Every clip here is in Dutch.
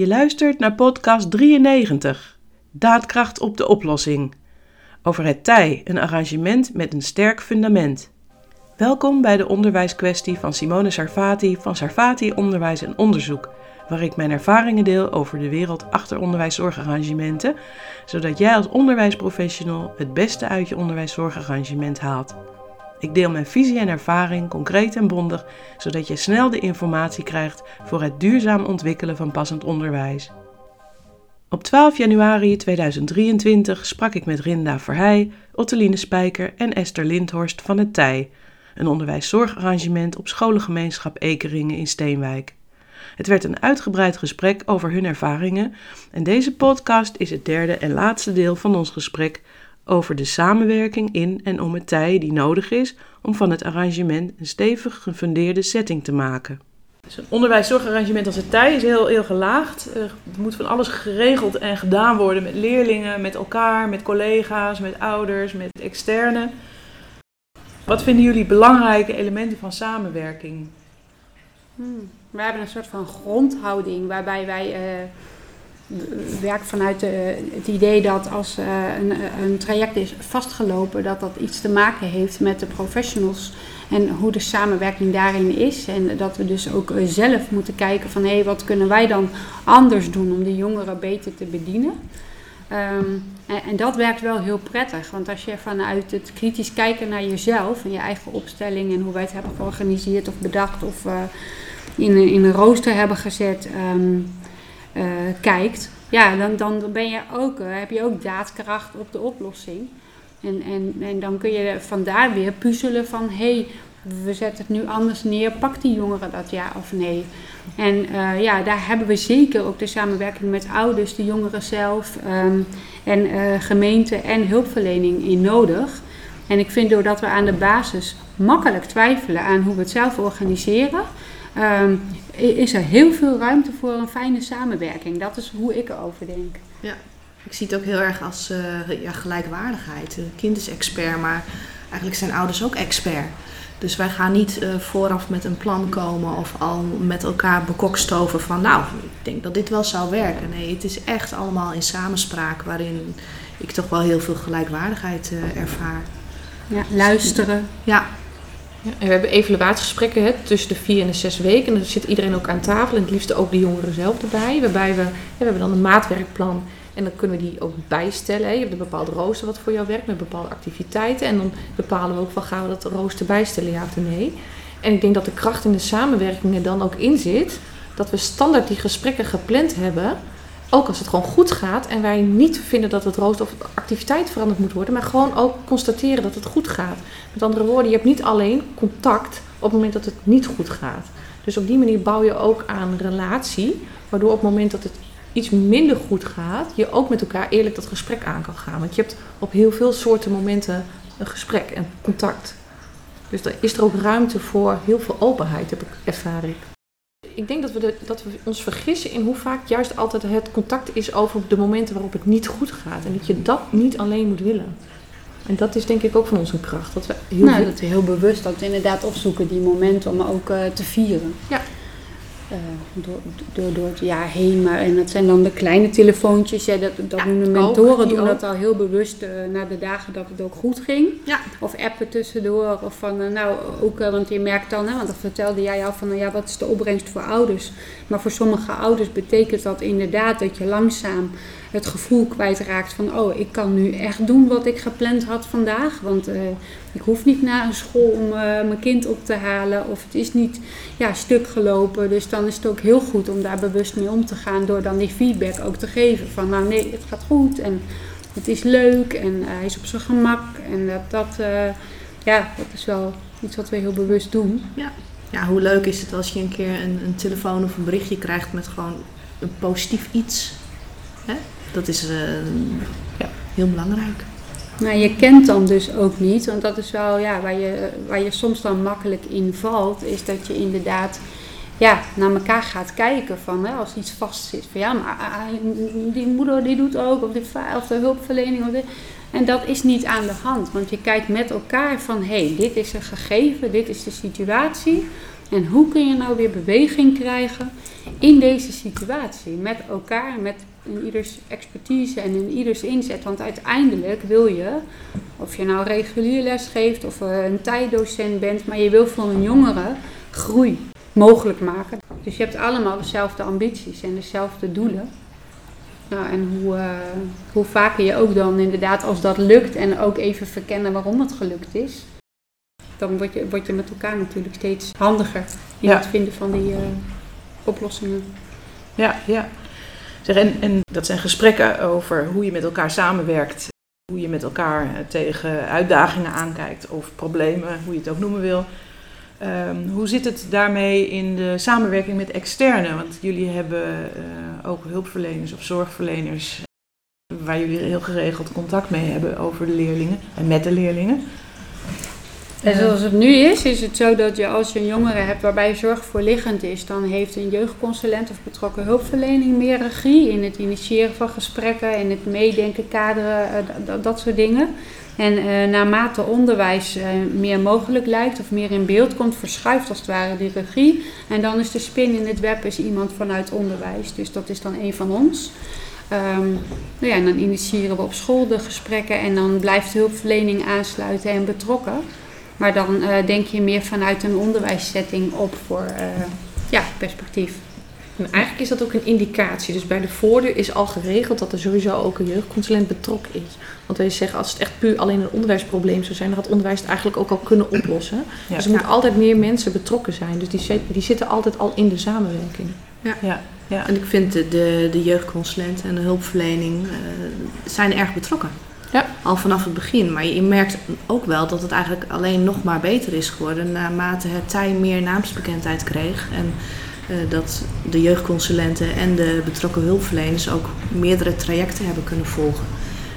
Je luistert naar podcast 93, Daadkracht op de oplossing. Over het tij, een arrangement met een sterk fundament. Welkom bij de onderwijskwestie van Simone Sarfati van Sarfati Onderwijs en Onderzoek, waar ik mijn ervaringen deel over de wereld achter onderwijszorgarrangementen, zodat jij als onderwijsprofessional het beste uit je onderwijszorgarrangement haalt. Ik deel mijn visie en ervaring concreet en bondig, zodat je snel de informatie krijgt voor het duurzaam ontwikkelen van passend onderwijs. Op 12 januari 2023 sprak ik met Rinda Verheij, Otteline Spijker en Esther Lindhorst van het TIJ, een onderwijszorgarrangement op scholengemeenschap Ekeringen in Steenwijk. Het werd een uitgebreid gesprek over hun ervaringen en deze podcast is het derde en laatste deel van ons gesprek over de samenwerking in en om het tij die nodig is om van het arrangement een stevig gefundeerde setting te maken. Dus een onderwijszorgarrangement als het tij is heel, heel gelaagd. Er moet van alles geregeld en gedaan worden met leerlingen, met elkaar, met collega's, met ouders, met externen. Wat vinden jullie belangrijke elementen van samenwerking? Hmm. We hebben een soort van grondhouding waarbij wij uh, werken vanuit het idee dat als uh, een, een, traject is vastgelopen, dat dat iets te maken heeft met de professionals en hoe de samenwerking daarin is. En dat we dus ook uh, zelf moeten kijken van hé, hey, wat kunnen wij dan anders doen om de jongeren beter te bedienen. Um, en, dat werkt wel heel prettig, want als je vanuit het kritisch kijken naar jezelf en je eigen opstelling en hoe wij het hebben georganiseerd of bedacht of in, in een rooster hebben gezet, um, uh, kijkt, ja, dan, dan ben je ook, uh, heb je ook daadkracht op de oplossing. En, en, en dan kun je vandaar weer puzzelen van hé, hey, we zetten het nu anders neer, pakt die jongeren dat ja of nee? En uh, ja, daar hebben we zeker ook de samenwerking met ouders, de jongeren zelf um, en gemeente en hulpverlening in nodig. En ik vind doordat we aan de basis makkelijk twijfelen aan hoe we het zelf organiseren, um, is er heel veel ruimte voor een fijne samenwerking. Dat is hoe ik erover denk. Ja, ik zie het ook heel erg als uh, ja, gelijkwaardigheid. Een kind is expert, maar eigenlijk zijn ouders ook expert. Dus wij gaan niet uh, vooraf met een plan komen of al met elkaar bekokstoven van nou, ik denk dat dit wel zou werken. Nee, het is echt allemaal in samenspraak waarin ik toch wel heel veel gelijkwaardigheid uh, ervaar. Ja, luisteren. Ja, en we hebben evaluatiegesprekken hè, tussen de vier en de zes weken. En dan zit iedereen ook aan tafel en het liefst ook de jongeren zelf erbij. Waarbij we, we hebben dan een maatwerkplan en dan kunnen we die ook bijstellen. Hè. Je hebt een bepaalde rooster wat voor jou werkt met bepaalde activiteiten. En dan bepalen we ook van gaan we dat rooster bijstellen, ja of nee. En ik denk dat de kracht in de samenwerking er dan ook in zit. Dat we standaard die gesprekken gepland hebben ook als het gewoon goed gaat en wij niet vinden dat het rooster of activiteit veranderd moet worden, maar gewoon ook constateren dat het goed gaat. Met andere woorden, je hebt niet alleen contact op het moment dat het niet goed gaat. Dus op die manier bouw je ook aan relatie, waardoor op het moment dat het iets minder goed gaat, je ook met elkaar eerlijk dat gesprek aan kan gaan. Want je hebt op heel veel soorten momenten een gesprek en contact. Dus dan is er ook ruimte voor heel veel openheid, heb ik, ervaar ik ik denk dat we, de, dat we ons vergissen in hoe vaak juist altijd het contact is over de momenten waarop het niet goed gaat. En dat je dat niet alleen moet willen. En dat is denk ik ook van onze kracht. Dat we heel, nou, dat we heel bewust dat we inderdaad opzoeken die momenten om ook uh, te vieren. Ja. Uh, door, door, door het jaar heen. Maar, en dat zijn dan de kleine telefoontjes. Ja, dat dat ja, doen de mentoren doen dat al heel bewust uh, na de dagen dat het ook goed ging. Ja. Of appen tussendoor. Of van, uh, nou ook, want je merkt dan, hè, want dat vertelde jij al van, nou ja, wat is de opbrengst voor ouders? Maar voor sommige ouders betekent dat inderdaad dat je langzaam het gevoel kwijtraakt van, oh, ik kan nu echt doen wat ik gepland had vandaag. Want uh, ik hoef niet naar een school om uh, mijn kind op te halen. Of het is niet ja, stuk gelopen. Dus dan is het ook heel goed om daar bewust mee om te gaan. Door dan die feedback ook te geven. Van nou nee, het gaat goed. En het is leuk. En uh, hij is op zijn gemak. En dat, dat, ja, dat is wel iets wat we heel bewust doen. Ja. Ja, hoe leuk is het als je een keer een, een telefoon of een berichtje krijgt met gewoon een positief iets. Hè? Dat is uh, ja, heel belangrijk. Nou, je kent dan dus ook niet, want dat is wel ja, waar, je, waar je soms dan makkelijk in valt, is dat je inderdaad ja, naar elkaar gaat kijken van hè, als iets vast zit. Van ja, maar ah, die moeder die doet ook, of, de hulpverlening. Of en dat is niet aan de hand, want je kijkt met elkaar van hé, hey, dit is een gegeven, dit is de situatie. En hoe kun je nou weer beweging krijgen in deze situatie. Met elkaar, met in ieders expertise en in ieders inzet. Want uiteindelijk wil je, of je nou regulier les geeft of eh, een tijddocent bent, maar je wil voor een jongere groei mogelijk maken. Dus je hebt allemaal dezelfde ambities en dezelfde doelen. Nou, en hoe, uh, hoe vaker je ook dan inderdaad, als dat lukt en ook even verkennen waarom het gelukt is, dan word je, word je met elkaar natuurlijk steeds handiger in Ja. het vinden van die eh, oplossingen. Ja, ja. En, dat zijn gesprekken over hoe je met elkaar samenwerkt. Hoe je met elkaar eh, tegen uitdagingen aankijkt of problemen, hoe je het ook noemen wil. Ehm, hoe zit het daarmee in de samenwerking met externen? Want jullie hebben eh, ook hulpverleners of zorgverleners waar jullie heel geregeld contact mee hebben over de leerlingen en met de leerlingen. En zoals het nu is, is het zo dat je als je een jongere hebt waarbij zorg voorliggend is, dan heeft een jeugdconsulent of betrokken hulpverlening meer regie in het initiëren van gesprekken, in het meedenken, kaderen, eh, dat soort dingen. En eh, naarmate onderwijs eh, meer mogelijk lijkt of meer in beeld komt, verschuift als het ware die regie. En dan is de spin in het web is iemand vanuit onderwijs. Dus dat is dan een van ons. Ehm, nou ja, en dan initiëren we op school de gesprekken en dan blijft de hulpverlening aansluiten en betrokken. Maar dan eh, denk je meer vanuit een onderwijssetting op voor eh, ja, perspectief. En eigenlijk is dat ook een indicatie. Dus bij de voordeur is al geregeld dat er sowieso ook een jeugdconsulent betrokken is. Want wij zeggen, als het echt puur alleen een onderwijsprobleem zou zijn, dan had onderwijs het eigenlijk ook al kunnen oplossen. Ja. Dus er moeten altijd meer mensen betrokken zijn. Dus die, die zitten altijd al in de samenwerking. Ja, ja. En ik vind de, de, de jeugdconsulent en de hulpverlening eh, zijn erg betrokken. Ja. Al vanaf het begin. Maar je merkt ook wel dat het eigenlijk alleen nog maar beter is geworden naarmate het tij meer naamsbekendheid kreeg. En eh, dat de jeugdconsulenten en de betrokken hulpverleners ook meerdere trajecten hebben kunnen volgen.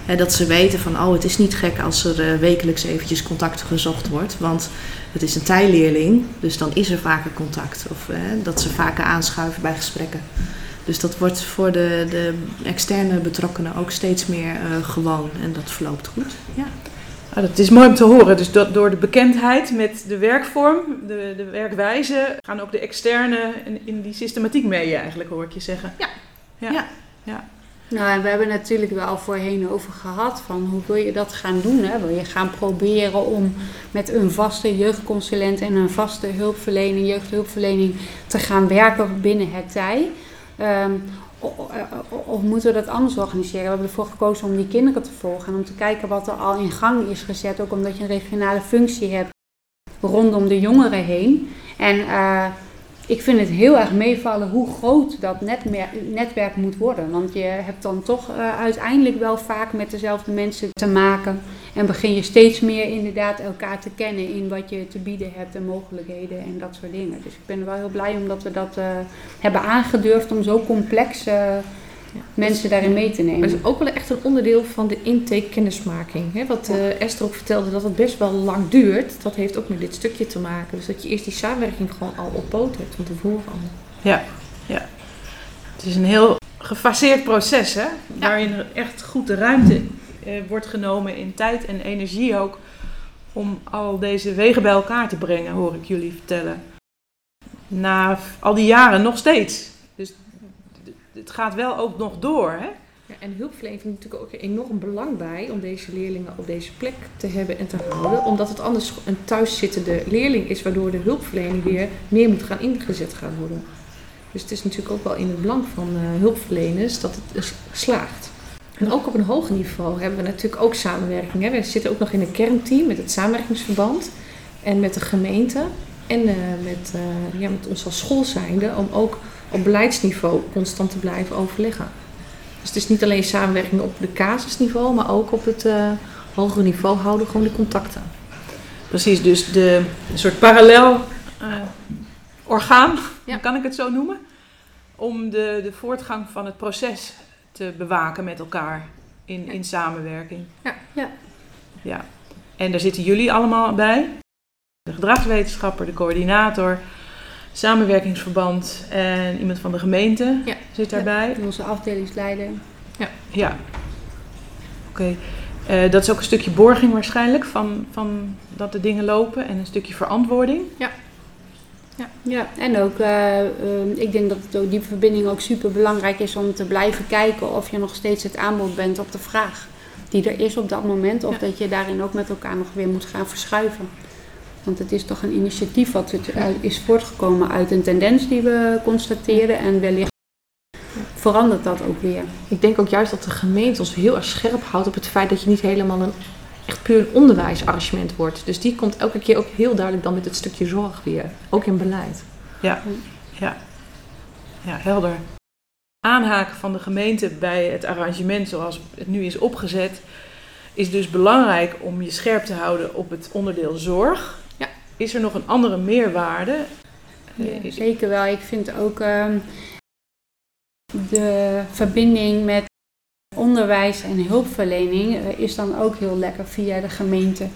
Hè, dat ze weten van, oh, het is niet gek als er eh, wekelijks eventjes contact gezocht wordt. Want het is een tijleerling, dus dan is er vaker contact. Of eh, dat ze vaker aanschuiven bij gesprekken. Dus dat wordt voor de, de externe betrokkenen ook steeds meer eh, gewoon. En dat verloopt goed. Ja. Ah, dat is mooi om te horen. Dus dat door de bekendheid met de werkvorm, de, de werkwijze, gaan ook de externe in, in die systematiek mee eigenlijk, hoor ik je zeggen. Ja. Ja. Ja. ja. Nou, en we hebben natuurlijk wel voorheen over gehad van hoe wil je dat gaan doen. Hè? Wil je gaan proberen om met een vaste jeugdconsulent en een vaste hulpverlening, jeugdhulpverlening te gaan werken binnen het tij? Ehm, o- of moeten we dat anders organiseren? We hebben ervoor gekozen om die kinderen te volgen en om te kijken wat er al in gang is gezet. Ook omdat je een regionale functie hebt rondom de jongeren heen. En eh, ik vind het heel erg meevallen hoe groot dat netwerk moet worden. Want je hebt dan toch eh, uiteindelijk wel vaak met dezelfde mensen te maken. En begin je steeds meer inderdaad elkaar te kennen in wat je te bieden hebt en mogelijkheden en dat soort dingen. Dus ik ben wel heel blij omdat we dat eh, hebben aangedurfd om zo complex mensen daarin mee te Maar nemen. het is ook wel echt een onderdeel van de intake kennismaking. Hè? Wat eh, Esther ook vertelde, dat het best wel lang duurt. Dat heeft ook met dit stukje te maken. Dus dat je eerst die samenwerking gewoon al op poot hebt van tevoren al. Ja, ja. Het is een heel gefaseerd proces, hè? Waarin er echt goed de ruimte eh, wordt genomen in tijd en energie ook. Om al deze wegen bij elkaar te brengen, hoor ik jullie vertellen. Na al die jaren nog steeds. Dus het gaat wel ook nog door, hè? Ja, en hulpverlening heeft natuurlijk ook enorm belang bij om deze leerlingen op deze plek te hebben en te houden. Omdat het anders een thuiszittende leerling is, waardoor de hulpverlening weer meer moet gaan ingezet gaan worden. Dus het is natuurlijk ook wel in het belang van eh, hulpverleners dat het dus slaagt. En ook op een hoger niveau hebben we natuurlijk ook samenwerking. Hè. We zitten ook nog in een kernteam met het samenwerkingsverband en met de gemeente. En eh, met, eh, ja, met ons als school zijnde om ook op beleidsniveau constant te blijven overleggen. Dus het is niet alleen samenwerking op de casusniveau, maar ook op het eh hogere niveau houden gewoon de contacten. Precies, dus de een soort parallel eh, orgaan, Ja. kan ik het zo noemen, om de, de voortgang van het proces te bewaken met elkaar in, in samenwerking. Ja. Ja. ja. En daar zitten jullie allemaal bij. De gedragswetenschapper, de coördinator, samenwerkingsverband en iemand van de gemeente Ja. zit Ja. daarbij. Onze afdelingsleider. Ja. Oké. Eh, dat is ook een stukje borging waarschijnlijk van, van dat de dingen lopen en een stukje verantwoording. Ja. Ja, ja en ook, uh, uh, ik denk dat het ook, die verbinding ook super belangrijk is om te blijven kijken of je nog steeds het aanbod bent op de vraag die er is op dat moment. Of dat je daarin ook met elkaar nog weer moet gaan verschuiven. Want het is toch een initiatief wat het, is voortgekomen uit een tendens die we constateren. En wellicht verandert dat ook weer. Ik denk ook juist dat de gemeente ons heel erg scherp houdt op het feit dat je niet helemaal een echt puur een onderwijsarrangement wordt. Dus die komt elke keer ook heel duidelijk dan met het stukje zorg weer. Ook in beleid. Ja, ja. ja helder. Aanhaken van de gemeente bij het arrangement zoals het nu is opgezet, is dus belangrijk om je scherp te houden op het onderdeel zorg. Is er nog een andere meerwaarde? Ja, zeker wel. Ik vind ook ehm, de verbinding met onderwijs en hulpverlening uh, is dan ook heel lekker via de gemeente.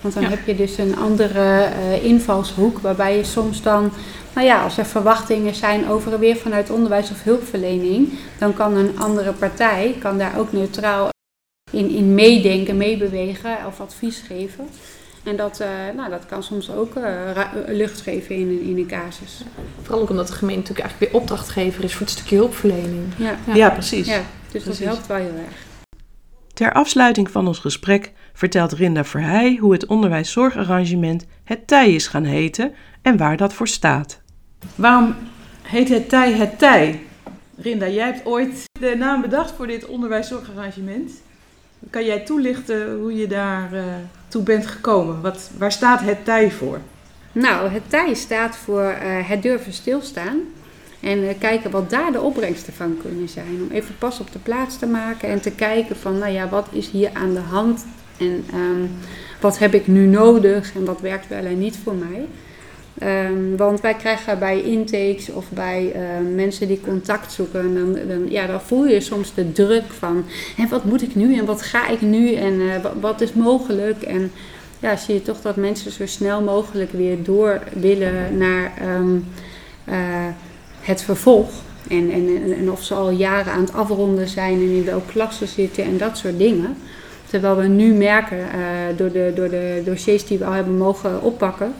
Want dan heb je dus een andere uh, invalshoek waarbij je soms dan, nou ja, als er verwachtingen zijn over weer vanuit onderwijs of hulpverlening, dan kan een andere partij kan daar ook neutraal in, in meedenken, meebewegen of advies geven. En dat, uh, nou, dat kan soms ook uh, lucht geven in, in een casus. Vooral ook omdat de gemeente natuurlijk eigenlijk weer opdrachtgever is voor het stukje hulpverlening. Ja, ja. ja precies. Ja, dus precies. dat helpt wel heel erg. Ter afsluiting van ons gesprek vertelt Rinda Verheij hoe het onderwijszorgarrangement het TIJ is gaan heten en waar dat voor staat. Waarom heet het TIJ het TIJ? Rinda, jij hebt ooit de naam bedacht voor dit onderwijszorgarrangement. Kan jij toelichten hoe je daar uh, toe bent gekomen? Wat, waar staat het TIJ voor? Nou, het TIJ staat voor uh, het durven stilstaan. En uh, kijken wat daar de opbrengsten van kunnen zijn. Om even pas op de plaats te maken en te kijken van, nou ja, wat is hier aan de hand? En um, wat heb ik nu nodig en wat werkt wel en niet voor mij? Um, want wij krijgen bij intakes of bij uh, mensen die contact zoeken, dan, dan, ja, dan voel je soms de druk van hè, wat moet ik nu en wat ga ik nu en uh, wat is mogelijk. En ja, zie je toch dat mensen zo snel mogelijk weer door willen naar um, uh, het vervolg. En, en, en of ze al jaren aan het afronden zijn en in welke klasse zitten en dat soort dingen. Terwijl we nu merken door, de, door de dossiers die we al hebben mogen oppakken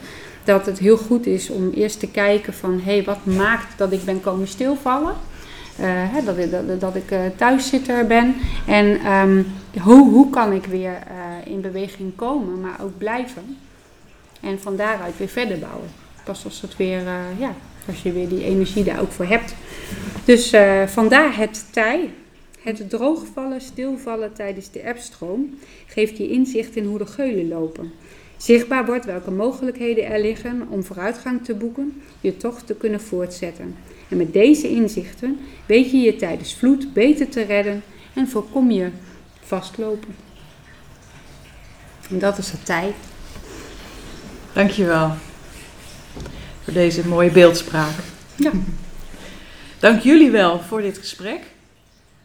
dat het heel goed is om eerst te kijken van hé, hey, wat maakt dat ik ben komen stilvallen. Uh, hè, dat, ik uh, thuiszitter ben. En um, hoe, hoe kan ik weer uh, in beweging komen, maar ook blijven. En van daaruit weer verder bouwen. Pas als het weer, ja, als je weer die energie daar ook voor hebt. Dus vandaar het tij. Het droogvallen, stilvallen tijdens de appstroom geeft je inzicht in hoe de geulen lopen. Zichtbaar wordt welke mogelijkheden er liggen om vooruitgang te boeken, je toch te kunnen voortzetten. En met deze inzichten weet je je tijdens vloed beter te redden en voorkom je vastlopen. En dat is de tijd. Dankjewel voor deze mooie beeldspraak. Ja. Dank jullie wel voor dit gesprek.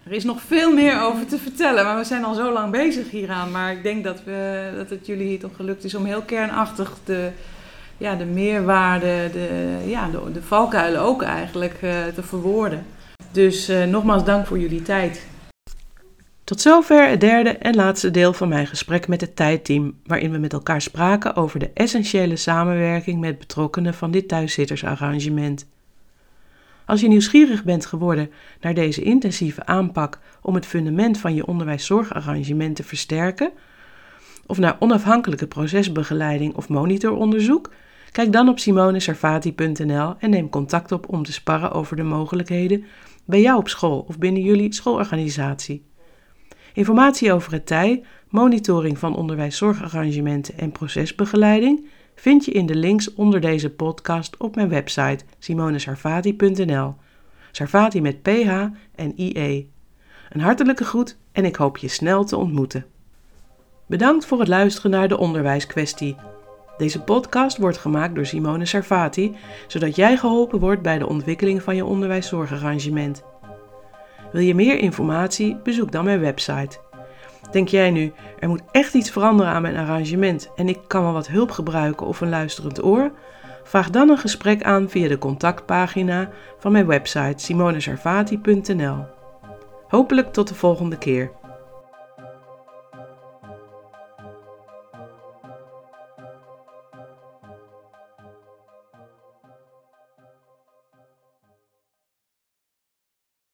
Er is nog veel meer over te vertellen, maar we zijn al zo lang bezig hieraan. Maar ik denk dat, we, dat het jullie hier toch gelukt is om heel kernachtig de, ja, de meerwaarde, de, ja, de, de valkuilen ook eigenlijk uh, te verwoorden. Dus uh, nogmaals dank voor jullie tijd. Tot zover het derde en laatste deel van mijn gesprek met het tijdteam, waarin we met elkaar spraken over de essentiële samenwerking met betrokkenen van dit thuiszittersarrangement. Als je nieuwsgierig bent geworden naar deze intensieve aanpak om het fundament van je onderwijszorgarrangement te versterken, of naar onafhankelijke procesbegeleiding of monitoronderzoek, kijk dan op simonesarvati.nl en neem contact op om te sparren over de mogelijkheden bij jou op school of binnen jullie schoolorganisatie. Informatie over het TIJ, monitoring van onderwijszorgarrangementen en procesbegeleiding vind je in de links onder deze podcast op mijn website simonesarvati.nl. Sarvati met PH en IE. Een hartelijke groet en ik hoop je snel te ontmoeten. Bedankt voor het luisteren naar de onderwijskwestie. Deze podcast wordt gemaakt door Simone Sarvati, zodat jij geholpen wordt bij de ontwikkeling van je onderwijszorgarrangement. Wil je meer informatie? Bezoek dan mijn website Denk jij nu, er moet echt iets veranderen aan mijn arrangement en ik kan wel wat hulp gebruiken of een luisterend oor? Vraag dan een gesprek aan via de contactpagina van mijn website simonesarvati.nl. Hopelijk tot de volgende keer.